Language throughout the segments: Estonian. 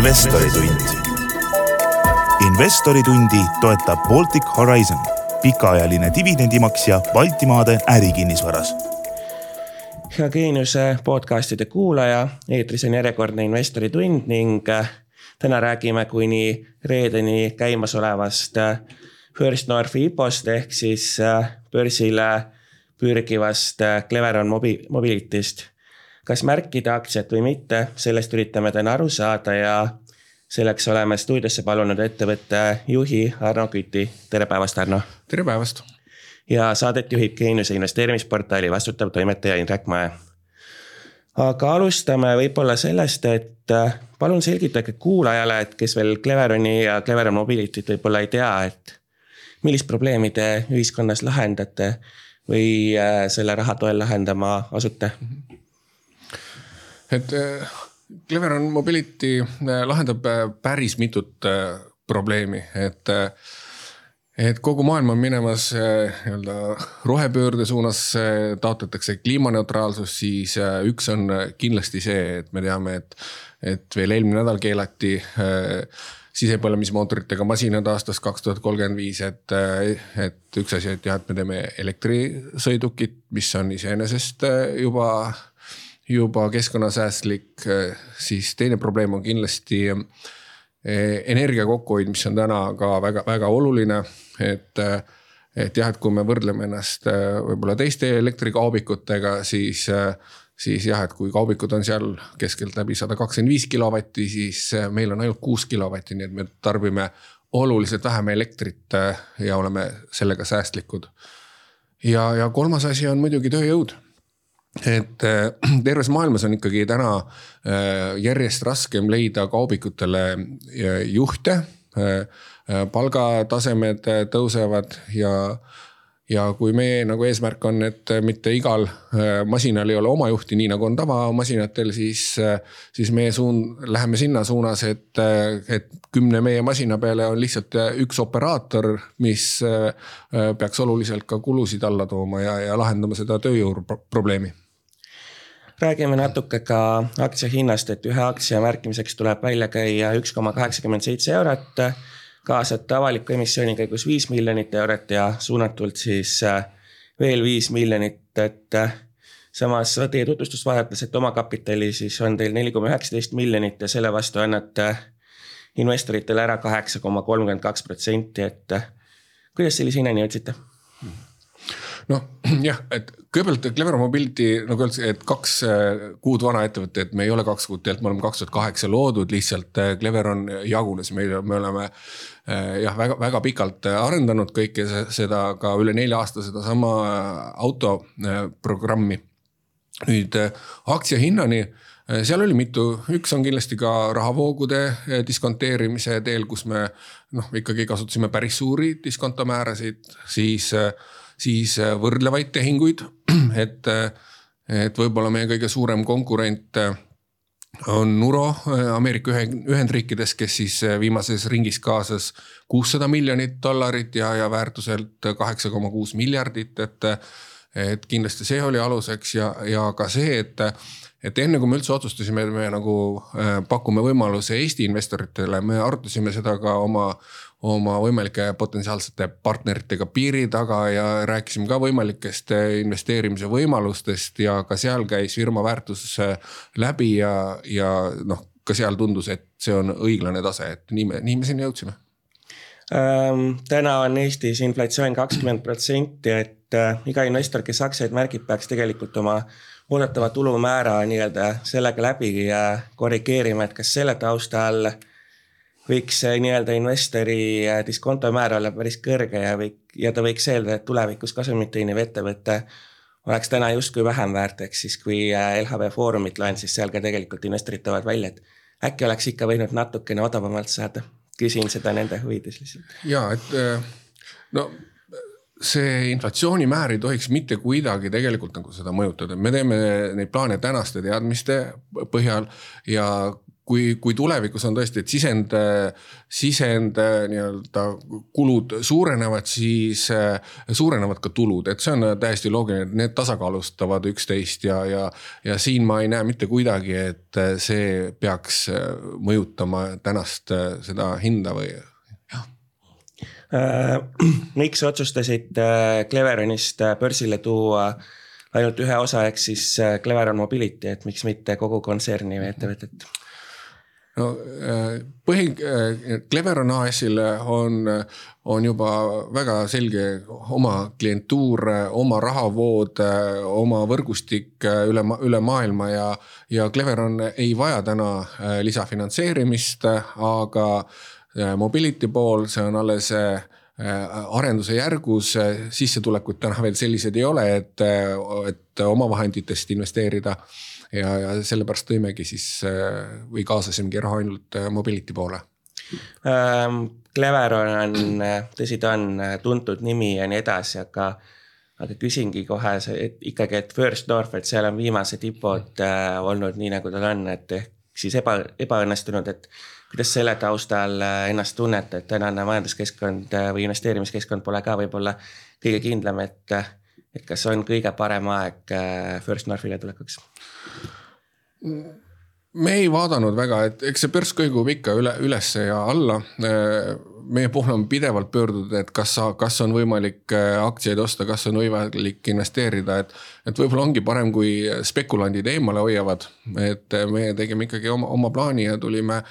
investoritund. investoritundi toetab Baltic Horizon, pikaajaline dividendimaksja Baltimaade ärikinnisvaras. hea Geeniuse podcastide kuulaja, eetris on järjekordne investoritund ning äh, täna räägime kuni reedeni käimasolevast äh, First Northi IPO-st ehk siis äh, börsile pürgivast Cleveron Mobility'st kas märkida aktsiat või mitte, sellest üritame täna aru saada ja selleks oleme stuudiosse palunud ettevõtte juhi Arno Küti. tere päevast, Arno. tere päevast. ja saadet juhib Geeniuse investeerimisportaali vastutav toimetaja Indrek Mäe. aga alustame võib-olla sellest, et äh, palun selgitage kuulajale, et kes veel Cleveroni ja Cleveron Mobility't võib-olla ei tea, et millist probleemi te ühiskonnas lahendate või äh, selle raha toel lahendama asute mm? -hmm et äh, Cleveron Mobility äh, lahendab äh, päris mitut probleemi, et et kogu maailm on minemas nii-öelda rohepöörde suunas, taotletakse kliimaneutraalsust, siis üks on kindlasti see, et me teame, et, et veel eelmine nädal keelati sisepõlemismootoritega masinad aastast kaks tuhat kolmkümmend viis, et, et üks asi, et jah, et me teeme elektrisõidukit, mis on iseenesest juba juba keskkonnasäästlik, siis teine probleem on kindlasti eh, energia kokkuhoid, mis on täna ka väga-väga oluline, et et jah, et kui me võrdleme ennast eh, võib-olla teiste elektrikaubikutega, siis, siis jah, et kui kaubikud on seal keskeltläbi sada kakskümmend viis kilovatti, siis meil on ainult kuus kilovatti, nii et me tarbime oluliselt vähem elektrit ja oleme sellega säästlikud. ja, ja kolmas asi on muidugi tööjõud et äh, terves maailmas on ikkagi täna äh, järjest raskem leida kaubikutele äh, juhte. palgatasemed tõusevad ja, ja kui meie nagu eesmärk on, et mitte igal masinal ei ole oma juhti, nii nagu on tavamasinatel, siis, siis meie suund, läheme sinna suunas, et, et kümne meie masina peale on lihtsalt üks operaator, mis peaks oluliselt ka kulusid alla tooma ja, ja lahendama seda tööjõu probleemi räägime natuke ka aktsia hinnast, et ühe aktsia märkimiseks tuleb välja käia üks koma kaheksakümmend seitse eurot. Kaasata avaliku emissiooni käigus viis miljonit eurot ja suunatult siis äh, veel viis miljonit, et äh, samas teie tutvustust vaadates, et omakapitali siis on teil neli koma üheksateist miljonit ja selle vastu annate investoritele ära kaheksa koma kolmkümmend kaks protsenti, et äh, kuidas sellise hinnani jõudsite? Noh jah, et kõigepealt Clever Mobility nagu öeldakse, et kaks äh, kuud vana ettevõte, et me ei ole kaks kuud, tegelikult me oleme kaks tuhat kaheksa loodud, lihtsalt äh, Clever on jagunes, meil, me oleme äh, jah, väga-väga pikalt arendanud kõike seda ka üle nelja aasta sedasama autoprogrammi. nüüd aktsia hinnani seal oli mitu, üks on kindlasti ka rahavoogude diskonteerimise teel, kus me noh, ikkagi kasutasime päris suuri diskontomäärasid, siis äh, siis äh, võrdlevaid tehinguid, et, äh, et võib-olla meie kõige suurem konkurent äh, on Nuro Ameerika Ühendriikides, kes siis viimases ringis kaasas kuussada miljonit dollarit ja, ja väärtuselt kaheksa koma kuus miljardit, et. et kindlasti see oli aluseks ja, ja ka see, et, et enne kui me üldse otsustasime, et me nagu pakume võimaluse Eesti investoritele, me arutasime seda ka oma oma võimalike potentsiaalsete partneritega piiri taga ja rääkisime ka võimalikest investeerimise võimalustest ja ka seal käis firma väärtus läbi ja, ja noh, ka seal tundus, et see on õiglane tase, et nii me, nii me sinna jõudsime ähm,. täna on Eestis inflatsioon kakskümmend protsenti, et äh, iga investor, kes aktsiaid märgib, peaks tegelikult oma oodatava tulumäära nii-öelda sellega läbi korrigeerima, et kas selle taustal äh, võiks nii-öelda investori äh, diskontomäär olla päris kõrge ja võik, ja ta võiks eeldada, et tulevikus kasumit teeniv ettevõte oleks täna justkui vähem väärt, ehk siis kui äh, LHV Foorumit loen, siis seal ka tegelikult investorid toovad välja, et äkki oleks ikka võinud natukene odavamalt saada. küsin seda nende huvides lihtsalt. ja et äh, no see inflatsioonimäär ei tohiks mitte kuidagi tegelikult nagu seda mõjutada, me teeme neid plaane tänaste teadmiste põhjal ja kui, kui tulevikus on tõesti, et sisend, sisend nii-öelda kulud suurenevad, siis suurenevad ka tulud, et see on täiesti loogiline, et need tasakaalustavad üksteist ja, ja. ja siin ma ei näe mitte kuidagi, et see peaks mõjutama tänast seda hinda või Äh, miks otsustasid äh, Cleveronist äh, börsile tuua ainult ühe osa, ehk siis Cleveron Mobility, et miks mitte kogu kontserni või ettevõtet? No põhi, Cleveron AS-il on, on juba väga selge oma klientuur, oma rahavood, oma võrgustik üle, üle maailma ja, ja Cleveron ei vaja täna lisafinantseerimist, aga Mobility pool, see on alles äh, arenduse järgus, sissetulekud täna veel sellised ei ole, et, et omavahenditest investeerida. Ja, ja sellepärast tõimegi siis või kaasasimegi raha ainult Mobility poole ähm,. Cleveron on, tõsi ta on tuntud nimi ja nii edasi, aga, aga küsingi kohe et ikkagi, et First North, et seal on viimased tipud äh, olnud nii, nagu ta on, et ehk siis eba, ebaõnnestunud, et kuidas selle taustal äh, ennast tunnete, et tänane majanduskeskkond äh, või investeerimiskeskkond pole ka võib-olla kõige kindlam, et, äh, et kas on kõige parem aeg First Northile tulekuks? me ei vaadanud väga, et eks see börs kõigub ikka üle, ülesse ja alla. meie poole on pidevalt pöördunud, et kas, kas on võimalik aktsiaid osta, kas on võimalik investeerida, et. et võib-olla ongi parem, kui spekulandid eemale hoiavad, et meie tegime ikkagi oma, oma plaani ja tulime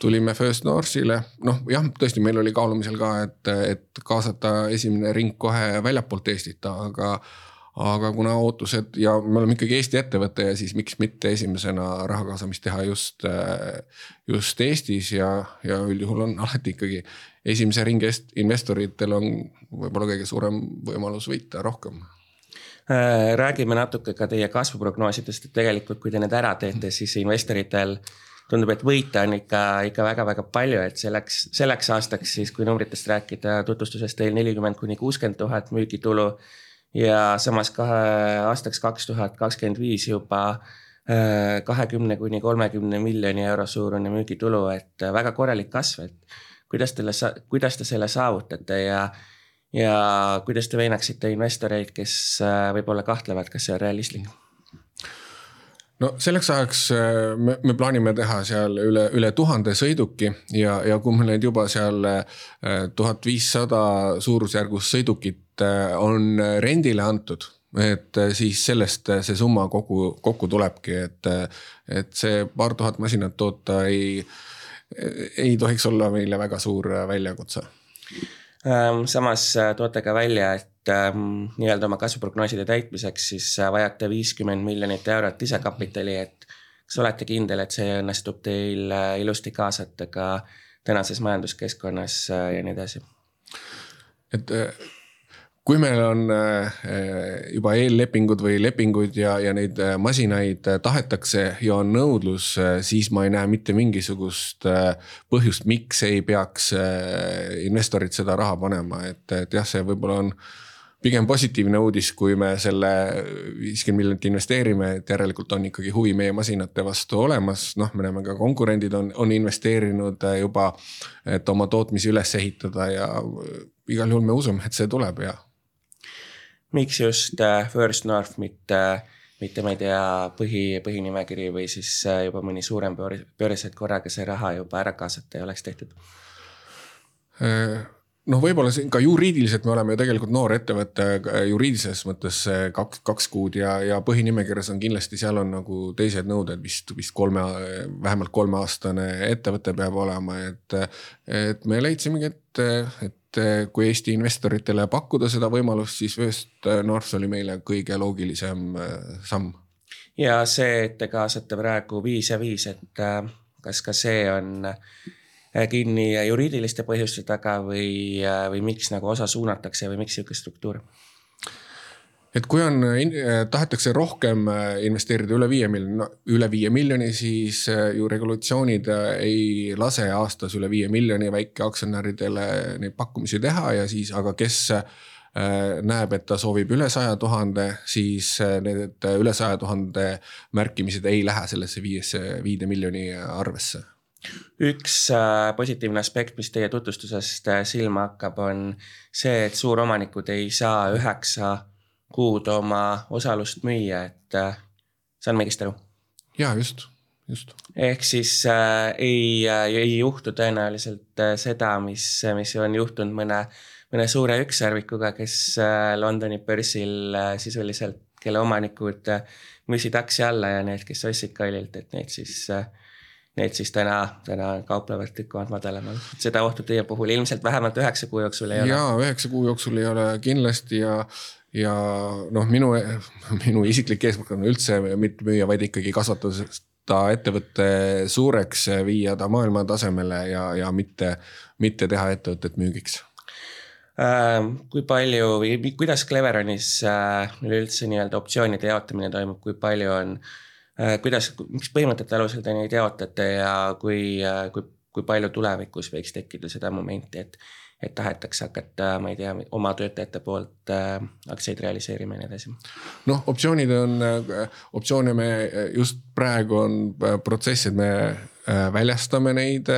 tulime First Northile, noh jah, tõesti, meil oli kaalumisel ka, et, et kaasata esimene ring kohe väljapoolt Eestit, aga. aga kuna ootused ja me oleme ikkagi Eesti ettevõte ja siis miks mitte esimesena raha kaasamist teha just, just Eestis ja, ja üldjuhul on alati ikkagi esimese ringi investoritel on võib-olla kõige suurem võimalus võita rohkem räägime natuke ka teie kasvuprognoosidest, et tegelikult, kui te need ära teete, siis investoritel tundub, et võita on ikka, ikka väga-väga palju, et selleks, selleks aastaks siis, kui numbritest rääkida, tutvustuses teil nelikümmend kuni kuuskümmend tuhat müügitulu. ja samas kahe aastaks kaks tuhat kakskümmend viis juba äh, kahekümne kuni kolmekümne miljoni euro suurune müügitulu, et väga korralik kasv, et kuidas teile, kuidas te selle saavutate ja ja kuidas te veenaksite investoreid, kes äh, võib-olla kahtlevad, kas see on realistlik mm.? No selleks ajaks äh, me, me plaanime teha seal üle, üle tuhande sõiduki ja, ja kui meil neid juba seal äh, tuhat viissada suurusjärgus sõidukit äh, on rendile antud et siis sellest see summa kokku, kokku tulebki, et, et see paar tuhat masinat toota ei, ei tohiks olla meile väga suur väljakutse. Samas toote ka välja, et et ähm, nii-öelda oma kasvuprognooside täitmiseks siis äh, vajate viiskümmend miljonit eurot lisekapitali, et kas olete kindel, et see õnnestub teil äh, ilusti kaasata ka tänases majanduskeskkonnas äh, ja nii edasi? et kui meil on juba eellepingud või lepinguid ja, ja neid masinaid tahetakse ja on nõudlus, siis ma ei näe mitte mingisugust põhjust, miks ei peaks investorid seda raha panema, et, et jah, see võib-olla on pigem positiivne uudis, kui me selle viiskümmend miljonit investeerime, et järelikult on ikkagi huvi meie masinate vastu olemas, noh, me näeme ka konkurendid on, on investeerinud juba, et oma tootmisi üles ehitada ja igal juhul me usume, et see tuleb ja. miks just äh, First North, mitte, mitte ma ei tea, põhi, põhinimekiri või siis äh, juba mõni suurem börs, et korraga see raha juba ära kaasata ja oleks tehtud? Äh, noh, võib-olla siin ka juriidiliselt me oleme ju tegelikult noor ettevõte juriidilises mõttes kaks, kaks kuud ja, ja põhinimekirjas on kindlasti, seal on nagu teised nõuded vist, vist kolme, vähemalt kolmeaastane ettevõte peab olema, et. et me leidsimegi, et, et kui Eesti investoritele pakkuda seda võimalust, siis First North oli meile kõige loogilisem samm. ja see, et te kaasate praegu viis ja viis, et kas ka see on Äh, kinni juriidiliste põhjuste taga või, äh, või miks nagu osa suunatakse või miks sihuke struktuur? et kui on, äh, tahetakse rohkem investeerida üle viie miljoni, üle viie miljoni, siis ju regulatsioonid ei lase aastas üle viie miljoni väikeaktsionäridele neid pakkumisi teha ja siis, aga kes näeb, et ta soovib üle saja tuhande, siis need üle saja tuhande märkimised ei lähe sellesse viiesse, viide miljoni arvesse üks positiivne aspekt, mis teie tutvustusest silma hakkab, on see, et suuromanikud ei saa üheksa kuud oma osalust müüa, et saan ma õigesti aru? ja just just. ehk siis äh, ei äh,, ei juhtu tõenäoliselt äh, seda, mis, mis on juhtunud mõne, mõne suure ükssarvikuga, kes äh, Londoni börsil äh, sisuliselt, kelle omanikud äh, müüsid aktsia alla ja need, kes ostsid kallilt, et need siis äh, need siis täna, täna kauplevad tükk maad madalamal. seda ohtu teie puhul ilmselt vähemalt üheksa kuu jooksul ei ole. ja üheksa kuu jooksul ei ole kindlasti ja, ja noh, minu, minu isiklik eesmärk on üldse mitte müüa, vaid ikkagi kasvatada ta ettevõtte suureks, viia ta maailma tasemele ja, ja mitte, mitte teha ettevõtet müügiks äh, kui palju või kuidas Cleveronis äh, üleüldse nii-öelda optsioonide jaotamine toimub, kui palju on, äh, kuidas, mis põhimõtete alusel te neid jaotate ja kui, kui, kui palju tulevikus võiks tekkida seda momenti, et et tahetakse hakata, ma ei tea, oma töötajate poolt äh, aktsiaid realiseerima ja nii edasi. noh, optsioonid on, äh, optsioone me äh, just praegu on protsess, et me väljastame neid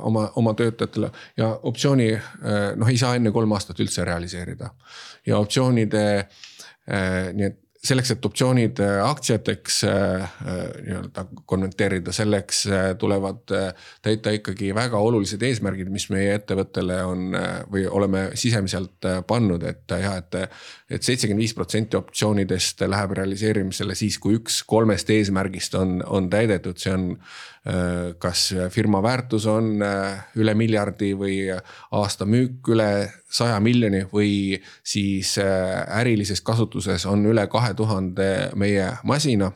oma, oma töötajatele ja optsiooni noh, ei saa enne kolm aastat üldse realiseerida. ja optsioonide nii et selleks, et optsioonid äh, aktsiateks äh, äh, nii-öelda konverteerida, selleks tulevad täita ikkagi väga olulised eesmärgid, mis meie ettevõttele on või oleme sisemiselt pannud, et jah, et. et seitsekümmend viis protsenti optsioonidest läheb realiseerimisele siis, kui üks kolmest eesmärgist on, on täidetud, see on kas firma väärtus on äh, üle miljardi või aasta müük üle saja miljoni või siis äh, ärilises kasutuses on üle kahe tuhande meie masina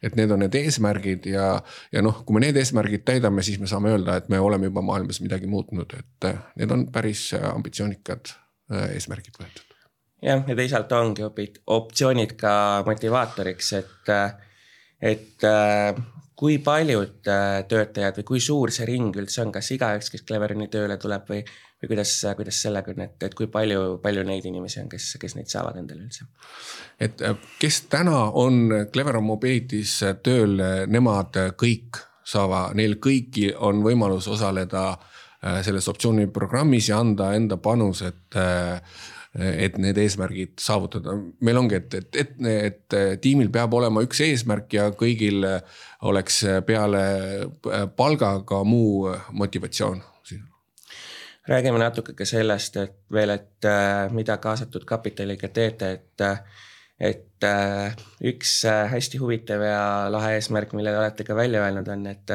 et need on need eesmärgid ja, ja noh, kui me need eesmärgid täidame, siis me saame öelda, et me oleme juba maailmas midagi muutnud, et need on päris ambitsioonikad eesmärgid võetud. jah, ja teisalt ongi optsioonid ka motivaatoriks, et, et kui paljud äh, töötajad või kui suur see ring üldse on, kas igaüks, kes Cleveroni tööle tuleb või, või kuidas, kuidas sellega on, et, et kui palju, palju neid inimesi on, kes, kes neid saavad endale üldse? et äh, kes täna on Cleveron Mobility's tööl, nemad kõik saavad, neil kõigil on võimalus osaleda äh, selles optsiooniprogrammis ja anda enda panus, et et need eesmärgid saavutada. meil ongi, et, et, et, et tiimil peab olema üks eesmärk ja kõigil oleks peale palga ka muu motivatsioon räägime natuke ka sellest, et veel, et äh, mida kaasatud kapitaliga teete, et et äh, üks hästi huvitav ja lahe eesmärk, mille te olete ka välja öelnud, on, et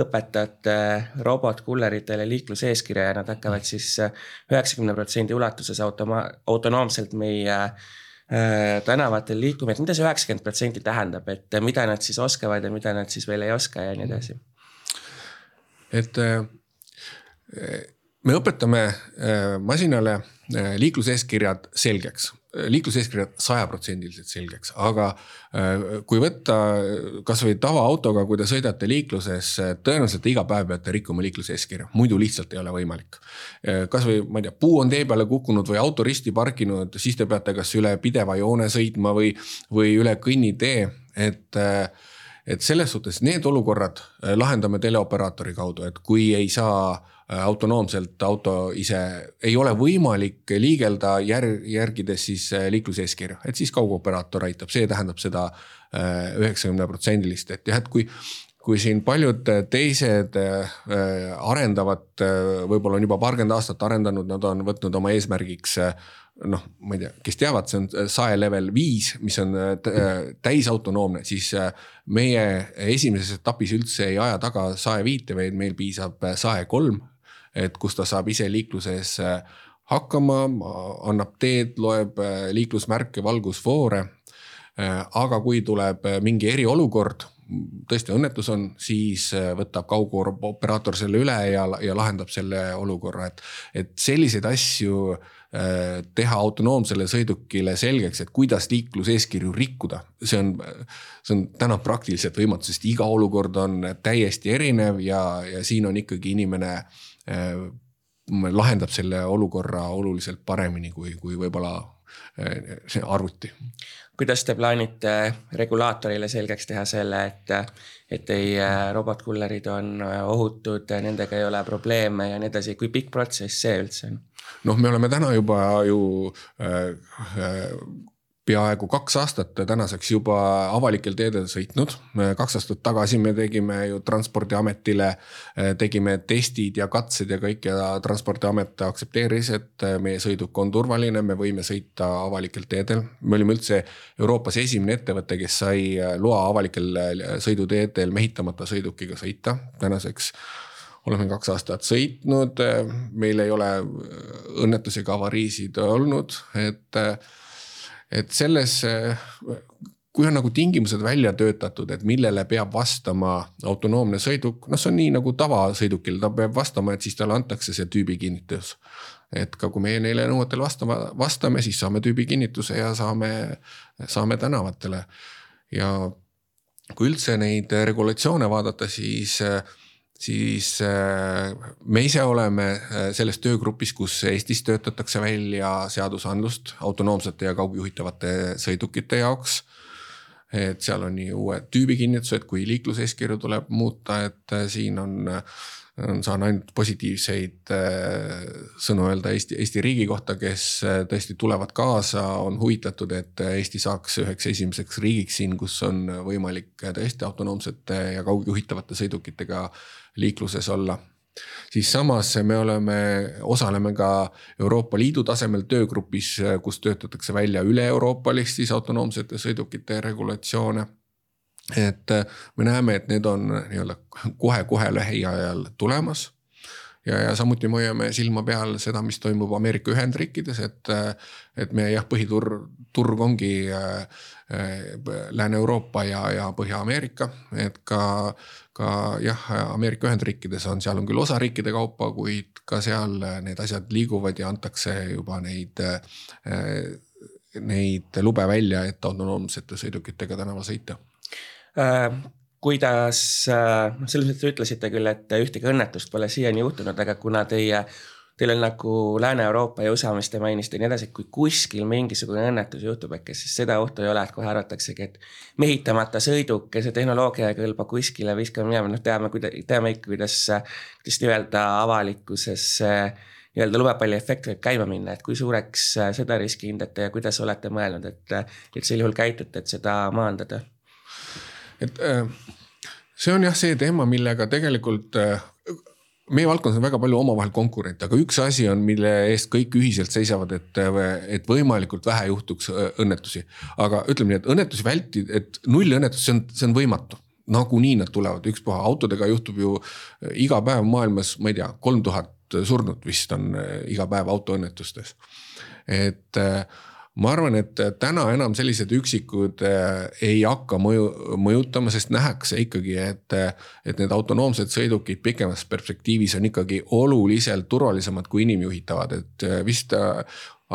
õpetate robotkulleritele liikluseeskirja ja nad hakkavad siis äh, üheksakümne protsendi ulatuses automa-, autonoomselt meie äh, tänavatel liikuma, et mida see üheksakümmend protsenti tähendab, et mida nad siis oskavad ja mida nad siis veel ei oska ja nii edasi? et äh, me õpetame masinale liikluseeskirjad selgeks liikluseeskirjad sajaprotsendiliselt selgeks, aga äh, kui võtta kasvõi tavaautoga, kui te sõidate liikluses, tõenäoliselt iga päev peate rikkuma liikluseeskirja, muidu lihtsalt ei ole võimalik. Äh, kasvõi ma ei tea, puu on tee peale kukkunud või auto risti parkinud, siis te peate kas üle pideva joone sõitma või, või üle kõnnitee, et äh, et selles suhtes need olukorrad lahendame teleoperaatori kaudu, et kui ei saa Äh, autonoomselt auto ise ei ole võimalik liigelda järg, järgides siis äh, liikluseeskirja, et siis kaugoperaator aitab, see tähendab seda äh, üheksakümne protsendilist, et jah, et kui kui siin paljud teised arendavad, võib-olla on juba paarkümmend aastat arendanud, nad on võtnud oma eesmärgiks noh, ma ei tea, kes teavad, see on sae level viis, mis on täisautonoomne, siis meie esimeses etapis üldse ei aja taga sae viite, vaid meil piisab sae kolm et kus ta saab ise liikluses äh, hakkama, annab teed, loeb äh, liiklusmärke, valgusfoore. Äh, aga kui tuleb mingi eriolukord, tõesti õnnetus on, siis võtab kaugoperaator selle üle ja, ja lahendab selle olukorra, et, et selliseid asju teha autonoomsele sõidukile selgeks, et kuidas liikluseeskirju rikkuda, see on, see on täna praktiliselt võimatu, sest iga olukord on täiesti erinev ja, ja siin on ikkagi inimene lahendab selle olukorra oluliselt paremini kui, kui võib-olla see arvuti. kuidas te plaanite regulaatorile selgeks teha selle, et, et teie robotkullerid on ohutud, nendega ei ole probleeme ja nii edasi, kui pikk protsess see üldse on? noh, me oleme täna juba ju äh, äh, peaaegu kaks aastat tänaseks juba avalikel teedel sõitnud. kaks aastat tagasi me tegime ju transpordiametile, tegime testid ja katsed ja kõik ja transpordiamet aktsepteeris, et meie sõiduk on turvaline, me võime sõita avalikel teedel. me olime üldse Euroopas esimene ettevõte, kes sai loa avalikel sõiduteedel mehitamata sõidukiga sõita. tänaseks oleme kaks aastat sõitnud, meil ei ole õnnetusi ega avariisid olnud, et et selles, kui on nagu tingimused välja töötatud, et millele peab vastama autonoomne sõiduk, noh, see on nii nagu tavasõidukil, ta peab vastama, et siis talle antakse see tüübikinnitus. et ka kui meie neile nõuetele vastama, vastame, siis saame tüübikinnituse ja saame, saame tänavatele. ja kui üldse neid regulatsioone vaadata, siis siis äh, me ise oleme äh, selles töögrupis, kus Eestis töötatakse välja seadusandlust autonoomsete ja kaugjuhitavate sõidukite jaoks. et seal on nii uued tüübikinnitused kui liikluseeskirju tuleb muuta, et äh, siin on, on, saan ainult positiivseid sõnu öelda Eesti, Eesti riigi kohta, kes tõesti tulevad kaasa, on huvitatud, et Eesti saaks üheks esimeseks riigiks siin, kus on võimalik tõesti autonoomsete ja kaugjuhitavate sõidukitega liikluses olla siis samas me oleme, osaleme ka Euroopa Liidu tasemel töögrupis, kus töötatakse välja üle-euroopalist siis autonoomsete sõidukite regulatsioone. Et me näeme, et need on nii-öelda kohe-kohe lähiajal tulemas. Ja, ja samuti me hoiame silma peal seda, mis toimub Ameerika Ühendriikides, et, et meie jah, põhiturg, turg ongi äh, Lääne-Euroopa ja, ja Põhja-Ameerika, et ka, ka jah, Ameerika Ühendriikides on, seal on küll osariikide kaupa, kuid ka seal need asjad liiguvad ja antakse juba neid äh, neid lube välja, et autonoomsete sõidukitega tänaval sõita. äh, kuidas, noh selles mõttes ütlesite küll, et ühtegi õnnetust pole siiani juhtunud, aga kuna teie, teil on nagu Lääne-Euroopa ja USA, mis te mainisite ja nii edasi, kui kuskil mingisugune õnnetus juhtub äkki, siis seda ohtu ei ole, et kohe arvataksegi, et mehitamata sõiduk ja see tehnoloogia ei kõlba kuskile, viskame minema, noh teame, teame ikka, kuidas, kuidas nii-öelda avalikkuses nii-öelda lumepalliefekt võib käima minna, et kui suureks seda riski hindate ja kuidas olete mõelnud, et, et sel juhul käitute, et seda maandada? Et äh, see on jah, see teema, millega tegelikult äh, meie valdkonnas on väga palju omavahel konkurente, aga üks asi on, mille eest kõik ühiselt seisavad, et, et võimalikult vähe juhtuks äh, õnnetusi. aga ütleme nii, et õnnetusi vältida, et nullõnnetus, see on, see on võimatu nagunii nad tulevad, ükspuha autodega juhtub ju iga päev maailmas, ma ei tea, kolm tuhat surnut vist on iga päev autoõnnetustes. et äh, ma arvan, et täna enam sellised üksikud äh, ei hakka mõju, mõjutama, sest nähakse ikkagi, et, et need autonoomsed sõidukid pikemas perspektiivis on ikkagi oluliselt turvalisemad kui inimjuhitavad, et äh, vist äh,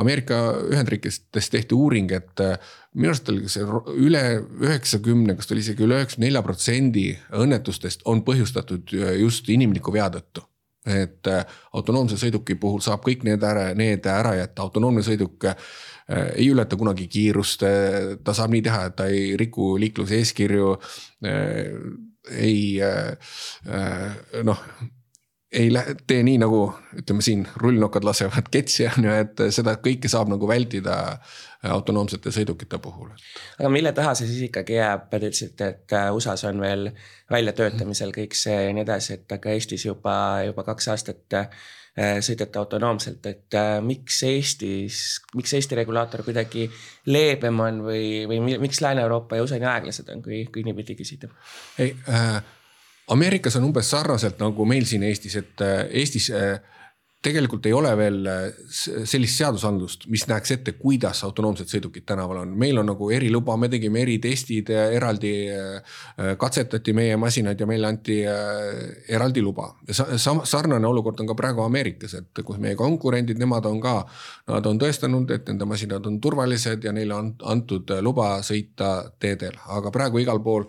Ameerika Ühendriikides tehti uuring, et minu arust oli see üle üheksakümne, kas ta oli isegi üle üheksakümne nelja protsendi õnnetustest on põhjustatud just inimliku vea tõttu. Et autonoomse sõiduki puhul saab kõik need ära, need ära jätta, autonoomne sõiduk Äh, ei ületa kunagi kiirust, äh, ta saab nii teha, et ta ei riku liikluse eeskirju. Äh, ei noh, ei lähe, tee nii nagu ütleme siin rullnokad lasevad ketsi on ju, et seda kõike saab nagu vältida autonoomsete sõidukite puhul. aga mille taha see siis ikkagi jääb, te ütlesite, et USA-s on veel väljatöötamisel kõik see ja nii edasi, et aga Eestis juba, juba kaks aastat Äh, sõidate autonoomselt, et äh, miks Eestis, miks Eesti regulaator kuidagi leebem on või, või miks Lääne-Euroopa ja USA nii aeglased on, kui, kui niipidi küsida? ei äh,, Ameerikas on umbes sarnaselt nagu meil siin Eestis, et äh, Eestis äh, tegelikult ei ole veel äh, sellist seadusandlust, mis näeks ette, kuidas autonoomsed sõidukid tänaval on. meil on nagu eriluba, me tegime eritestid, eraldi äh, katsetati meie masinaid ja meile anti äh, eraldi luba. sarnane olukord on ka praegu Ameerikas, et kus meie konkurendid, nemad on ka, nad on tõestanud, et nende masinad on turvalised ja neile on antud luba sõita teedel, aga praegu igal pool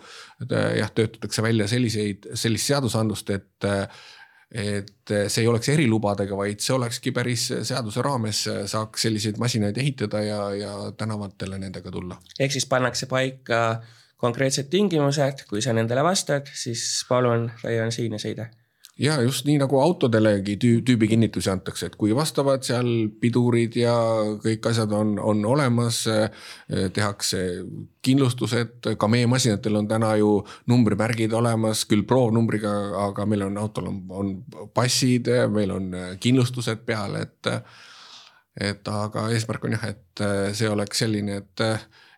jah, töötatakse välja selliseid, sellist seadusandlust, et et see ei oleks erilubadega, vaid see olekski päris seaduse raames, saaks selliseid masinaid ehitada ja, ja tänavatele nendega tulla. ehk siis pannakse paika konkreetsed tingimused, kui sa nendele vastad, siis palun, Raio on siin ja sõida ja just nii nagu autodelegi tüü, tüübi kinnitusi antakse, et kui vastavad seal pidurid ja kõik asjad on, on olemas. tehakse kindlustused, ka meie masinatel on täna ju numbrimärgid olemas, küll proovnumbriga, aga meil on autol on, on passid, meil on kindlustused peal, et. et aga eesmärk on jah, et see oleks selline, et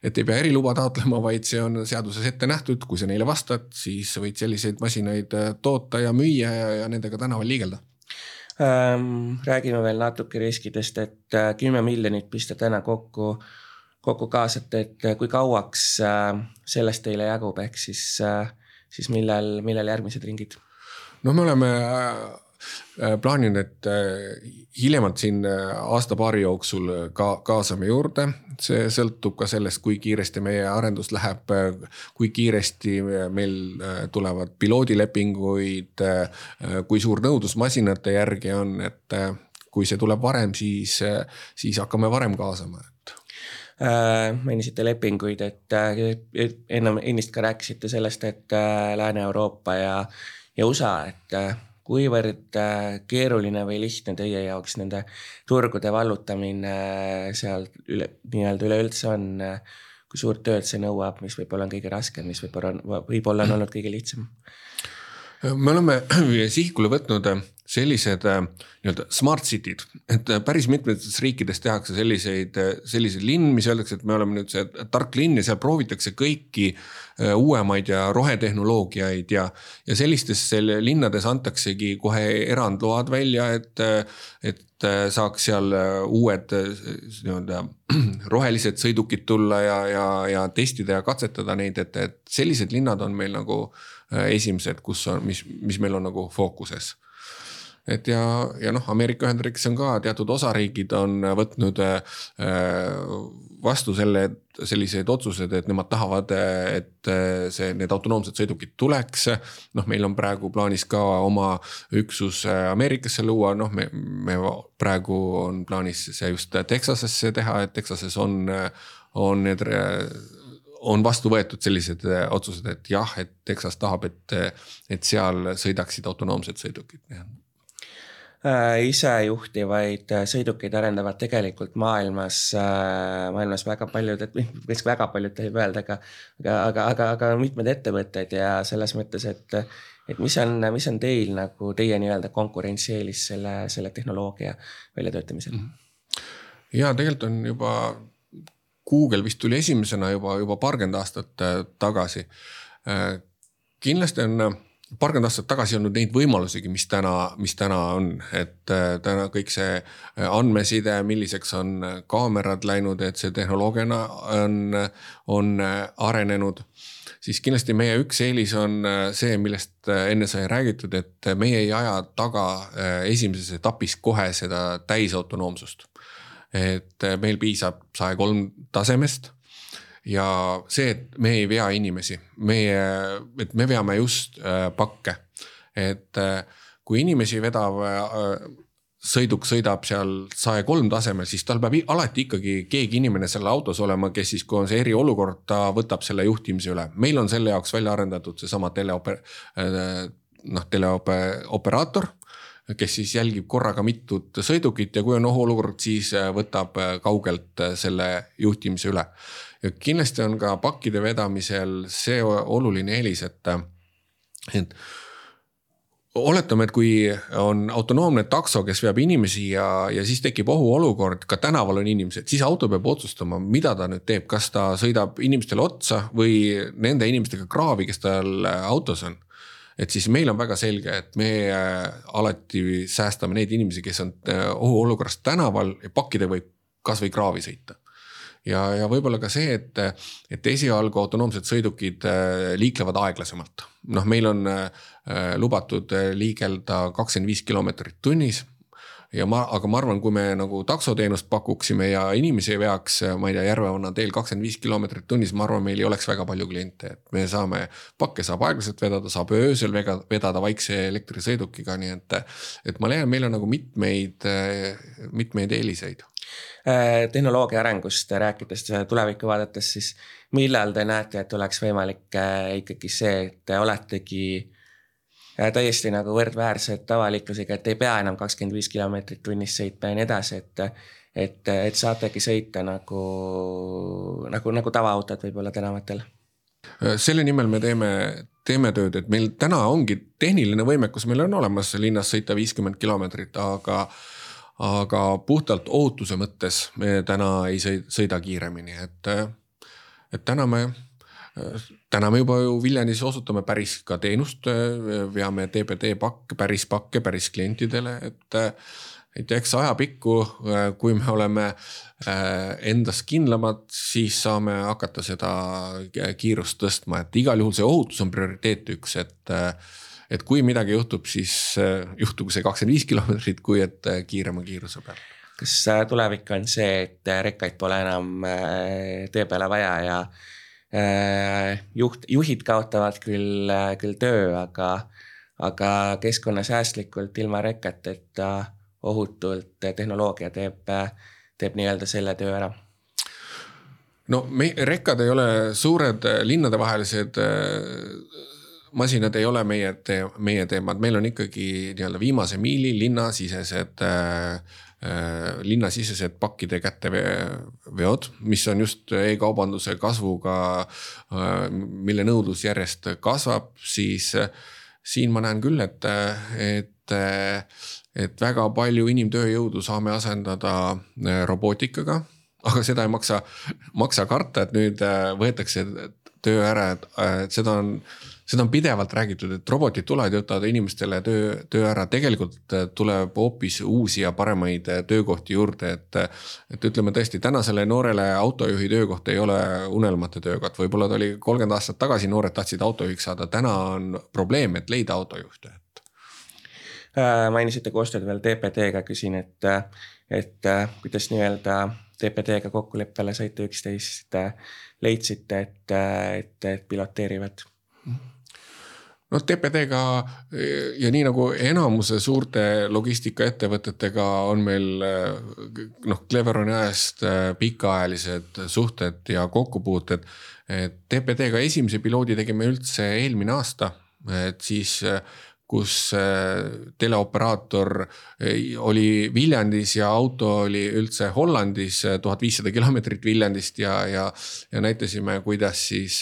et ei pea eriluba taotlema, vaid see on seaduses ette nähtud, kui sa neile vastad, siis võid selliseid masinaid äh, toota ja müüa ja, ja nendega tänaval liigelda ähm,. räägime veel natuke riskidest, et äh, kümme miljonit pista täna kokku, kokku kaasata, et äh, kui kauaks sellest teile jagub, ehk siis, siis millal, millal järgmised ringid? no me oleme Äh, plaanin, et äh, hiljemalt siin äh, aasta-paari jooksul ka kaasame juurde. see sõltub ka sellest, kui kiiresti meie arendus läheb, kui kiiresti meil tulevad piloodilepinguid, kui suur nõudlus masinate järgi on, et kui see tuleb varem, siis, siis hakkame varem kaasama mainisite lepinguid, et ennem, ennist ka rääkisite sellest, et Lääne-Euroopa ja, ja USA, et kuivõrd äh, keeruline või lihtne teie jaoks nende turgude vallutamine äh, seal üle, nii-öelda üleüldse on? Äh, kui suurt tööd see nõuab, mis võib-olla on kõige raskem, mis võib-olla, võib-olla on olnud kõige lihtsam? Me oleme sihikule võtnud sellised äh, nii-öelda smart city'd, et äh, päris mitmetes riikides tehakse selliseid, äh, selliseid linn, mis öeldakse, et me oleme nüüd see tark linn ja seal proovitakse kõiki uuemaid ja rohetehnoloogiaid ja. ja sellistes linnades antaksegi kohe erandload välja, et, et saaks seal uued nii-öelda rohelised sõidukid tulla ja, ja, ja testida ja katsetada neid, et, et sellised linnad on meil nagu esimesed, kus on, mis, mis meil on nagu fookuses et ja, ja noh, Ameerika Ühendriikides on ka teatud osariigid on võtnud äh, vastu selle, selliseid otsuseid, et nemad tahavad, et äh, see, need autonoomsed sõidukid tuleks. noh, meil on praegu plaanis ka oma üksus äh, Ameerikasse luua, noh, me, me praegu on plaanis see just Texasesse teha, et Texases on, on need on vastu võetud sellised otsused, et jah, et Texas tahab, et, et seal sõidaksid autonoomsed sõidukid Äh, isejuhtivaid äh, sõidukeid arendavad tegelikult maailmas, äh, maailmas väga paljud, võiks väga paljud tohib öelda, aga, aga, aga, aga, aga mitmed ettevõtted ja selles mõttes, et, et mis on, mis on teil nagu teie nii-öelda konkurentsieelis selle, selle tehnoloogia väljatöötamisel mm? -hmm. ja tegelikult on juba Google vist tuli esimesena juba, juba paarkümmend aastat tagasi. kindlasti on paarkümmend aastat tagasi ei olnud neid võimalusigi, mis täna, mis täna on, et äh, täna kõik see äh, andmeside, milliseks on äh, kaamerad läinud, et see tehnoloogiana on, on arenenud siis kindlasti meie üks eelis on see, millest enne sai räägitud, et meie ei aja taga esimeses etapis kohe seda täisautonoomsust. Et meil piisab saja kolm tasemest ja see, et me ei vea inimesi, meie, et me veame just äh, pakke. et äh, kui inimesi vedav sõiduk sõidab seal saja kolm tasemel, siis tal peab alati ikkagi keegi inimene selle autos olema, kes siis, kui on see eriolukord, ta võtab selle juhtimise üle. meil on selle jaoks välja arendatud seesama teleoper-, noh teleoperaator kes siis jälgib korraga mitut sõidukit ja kui on ohuolukord, siis võtab kaugelt selle juhtimise üle ja kindlasti on ka pakkide vedamisel see oluline eelis, et, et oletame, et kui on autonoomne takso, kes veab inimesi ja, ja siis tekib ohuolukord, ka tänaval on inimesed, siis auto peab otsustama, mida ta nüüd teeb, kas ta sõidab inimestele otsa või nende inimestega kraavi, kes tal autos on. Et siis meil on väga selge, et me alati säästame neid inimesi, kes on ohuolukorras tänaval ja pakkide võib kasvõi kraavi sõita ja, ja võib-olla ka see, et, et esialgu autonoomsed sõidukid äh, liiklevad aeglasemalt. noh, meil on äh, lubatud äh, liigelda kakskümmend viis kilomeetrit tunnis ja ma, aga ma arvan, kui me nagu taksoteenust pakuksime ja inimesi veaks, ma ei tea, Järvevanna teel kakskümmend viis kilomeetrit tunnis, ma arvan, meil ei oleks väga palju kliente, et me saame, pakke saab aeglaselt vedada, saab öösel vega, vedada vaikse elektrisõidukiga, nii et. et ma leian, meil on nagu mitmeid, mitmeid eeliseid Äh, tehnoloogia arengust rääkides tulevikku vaadates, siis millal te näete, et oleks võimalik äh, ikkagi see, et te oletegi äh, täiesti nagu võrdväärsed tavaliiklusega, et ei pea enam kakskümmend viis kilomeetrit tunnis sõitma ja nii edasi, et. et, et saategi sõita nagu, nagu, nagu tavaautod võib-olla tänavatel selle nimel me teeme, teeme tööd, et meil täna ongi tehniline võimekus, meil on olemas linnas sõita viiskümmend kilomeetrit, aga aga puhtalt ohutuse mõttes me täna ei sõida kiiremini, et, et täna me täna me juba ju Viljandis osutame päris ka teenust, veame TBD pakke, päris pakke päris klientidele, et. et eks ajapikku, kui me oleme endas kindlamad, siis saame hakata seda kiirust tõstma, et igal juhul see ohutus on prioriteet üks, et et kui midagi juhtub, siis juhtugu see kakskümmend viis kilomeetrit, kui et kiirema kiiruse peal. kas tulevik on see, et rekkaid pole enam tee peale vaja ja juht, juhid kaotavad küll, küll töö, aga, aga keskkonnasäästlikult ilma rekateta ohutult tehnoloogia teeb, teeb nii-öelda selle töö ära. No me, rekkad ei ole suured linnadevahelised masinad ei ole meie tee-, meie teemad, meil on ikkagi nii-öelda viimase miili linnasisesed äh, äh, linnasisesed pakkide kätteveod, mis on just e-kaubanduse kasvuga äh,, mille nõudlus järjest kasvab, siis äh, siin ma näen küll, et, et, et väga palju inimtööjõudu saame asendada äh, robootikaga. aga seda ei maksa, maksa karta, et nüüd äh, võetakse töö ära, et seda on seda on pidevalt räägitud, et robotid tulevad ja võtavad inimestele töö, töö ära, tegelikult äh, tuleb hoopis uusi ja paremaid äh, töökohti juurde, et. et ütleme tõesti, tänasele noorele autojuhi töökoht ei ole unelmate töökoht, võib-olla ta oli kolmkümmend aastat tagasi, noored tahtsid autojuhiks saada, täna on probleem, et leida autojuhte, et äh,. mainisite koostööd veel TPD-ga, küsin, et, et kuidas nii-öelda TPD-ga kokkuleppele saite üksteist, leidsite, et, et, et piloteerivad noh, TPD-ga eh, ja nii nagu enamuse suurte logistikaettevõtetega on meil eh, noh, Cleveroni ajast eh, pikaajalised suhted ja kokkupuuted. TPD-ga esimese piloodi tegime üldse eelmine aasta, et siis kus äh, teleoperaator äh, oli Viljandis ja auto oli üldse Hollandis, äh, tuhat viissada kilomeetrit Viljandist ja, ja. ja näitasime, kuidas siis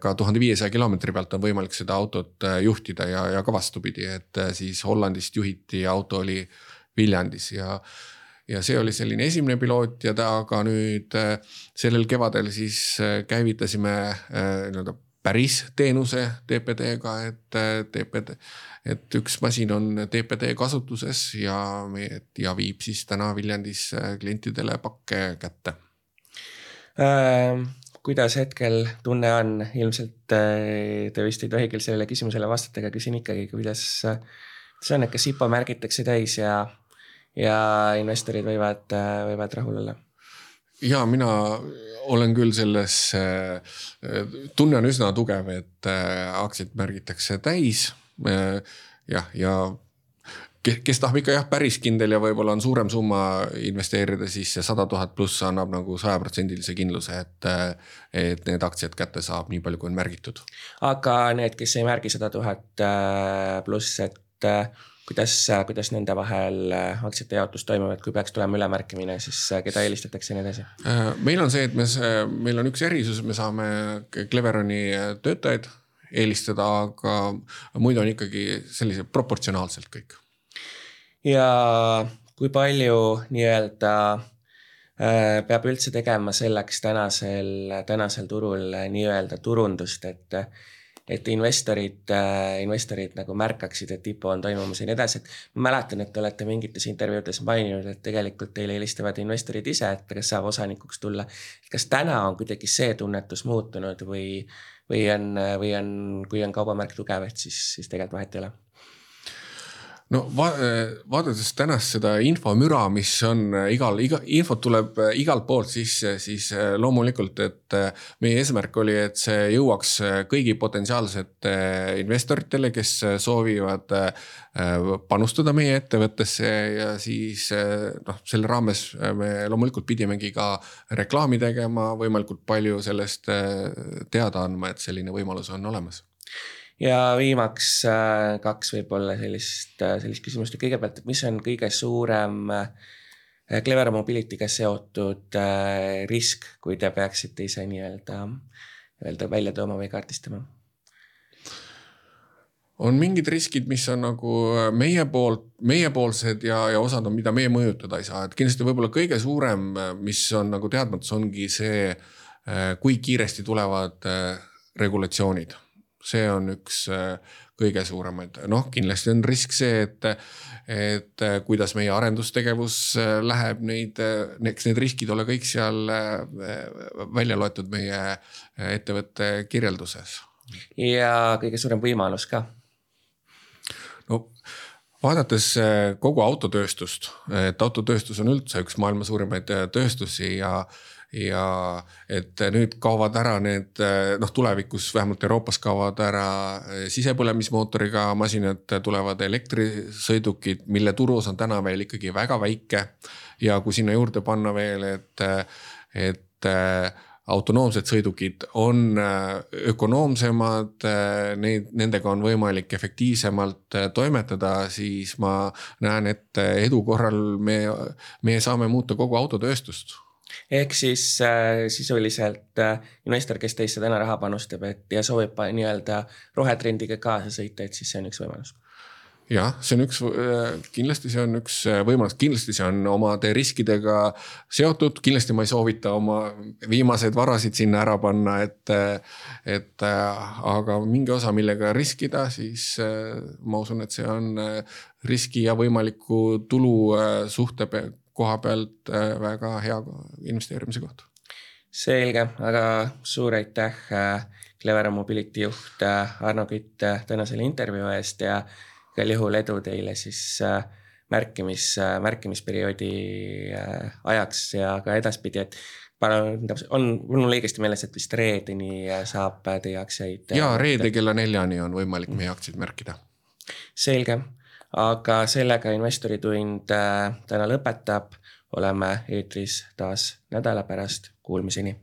ka tuhande viiesaja kilomeetri pealt on võimalik seda autot juhtida ja, ja ka vastupidi, et siis Hollandist juhiti ja auto oli Viljandis ja ja see oli selline esimene piloot ja ta, aga nüüd sellel kevadel siis käivitasime nii-öelda päris teenuse TPD-ga, et TPD, et üks masin on TPD kasutuses ja, ja viib siis täna Viljandis klientidele pakke kätte äh,. kuidas hetkel tunne on, ilmselt äh, te vist ei tohi küll sellele küsimusele vastata, aga küsin ikkagi, kuidas see on, et kas IPO märgitakse täis ja, ja investorid võivad, äh, võivad rahul olla? ja mina olen küll selles, tunne on üsna tugev, et äh, aktsiaid märgitakse täis. Äh, jah, ja kes, kes tahab ikka jah, päris kindel ja võib-olla on suurem summa investeerida, siis see sada tuhat pluss annab nagu sajaprotsendilise kindluse, et. Äh, et need aktsiad kätte saab nii palju, kui on märgitud. aga need, kes ei märgi sada tuhat pluss, et kuidas, kuidas nende vahel äh, aktsiate jaotus toimub, et kui peaks tulema ülemärkimine, siis äh, keda eelistatakse ja nii edasi? Äh, meil on see, et me, meil on üks erisus, me saame Cleveroni töötajaid eelistada, aga muidu on ikkagi sellised proportsionaalselt kõik. ja kui palju nii-öelda peab üldse tegema selleks tänasel, tänasel turul nii-öelda turundust, et et investorid, äh, investorid nagu märkaksid, et IPO on toimumas ja nii edasi, et. ma mäletan, et te olete mingites intervjuudes maininud, et tegelikult teile helistavad investorid ise, et kes saab osanikuks tulla. kas täna on kuidagi see tunnetus muutunud või, või on, või on, kui on kaubamärk tugev, et siis, siis tegelikult vahet ei ole? No va vaadates tänast seda infomüra, mis on igal, iga infot tuleb igalt poolt sisse, siis loomulikult, et meie eesmärk oli, et see jõuaks kõigi potentsiaalsete investoritele, kes soovivad panustada meie ettevõttesse ja siis noh, selle raames me loomulikult pidimegi ka reklaami tegema, võimalikult palju sellest teada andma, et selline võimalus on olemas ja viimaks äh, kaks võib-olla sellist, äh, sellist küsimust, kõigepealt, et mis on kõige suurem äh, Clever Mobility'ga seotud risk, kui te peaksite ise nii-öelda, nii-öelda välja tooma või kaardistama? on mingid riskid, mis on nagu meie poolt, meiepoolsed ja, ja osad on, mida meie mõjutada ei saa, et kindlasti võib-olla kõige suurem, mis on nagu teadmatus, ongi see, kui kiiresti tulevad regulatsioonid see on üks äh, kõige suuremaid, noh, kindlasti on risk see, et, et äh, kuidas meie arendustegevus äh, läheb, neid, eks need riskid ole kõik seal välja loetud meie ettevõtte kirjelduses. ja kõige suurem võimalus ka? no vaadates kogu autotööstust, et autotööstus on üldse üks maailma suurimaid tööstusi ja ja et nüüd kaovad ära need noh, tulevikus vähemalt Euroopas kaovad ära eh, sisepõlemismootoriga masinad, tulevad elektrisõidukid, mille turuosa on täna veel ikkagi väga väike. ja kui sinna juurde panna veel, et, et eh, autonoomsed sõidukid on eh, ökonoomsemad, neid, nendega on võimalik efektiivsemalt toimetada, siis ma näen, et edu korral me, me saame muuta kogu autotööstust ehk siis äh, sisuliselt äh, investor, kes teisse täna raha panustab, et ja soovib nii-öelda rohetrendiga kaasa sõita, et siis see on üks võimalus jah, see on üks, äh, kindlasti see on üks äh, võimalus, kindlasti see on omade riskidega seotud, kindlasti ma ei soovita oma viimaseid varasid sinna ära panna, et. et aga mingi osa, millega riskida, siis ma usun, et see on riski ja võimaliku tulu suhte koha pealt äh, väga hea investeerimise koht. selge, aga suur aitäh, äh, Clever Mobility juht äh, Arno Kütt täna selle intervjuu eest ja igal juhul edu teile siis märkimis, märkimisperioodi ajaks ja ka edaspidi, et on, on mul õigesti meeles, et vist reedeni saab teie aktsiaid? ja reede kella neljani on võimalik meie aktsiaid märkida. selge aga sellega investoritund äh, täna lõpetab. oleme eetris taas nädala pärast, kuulmiseni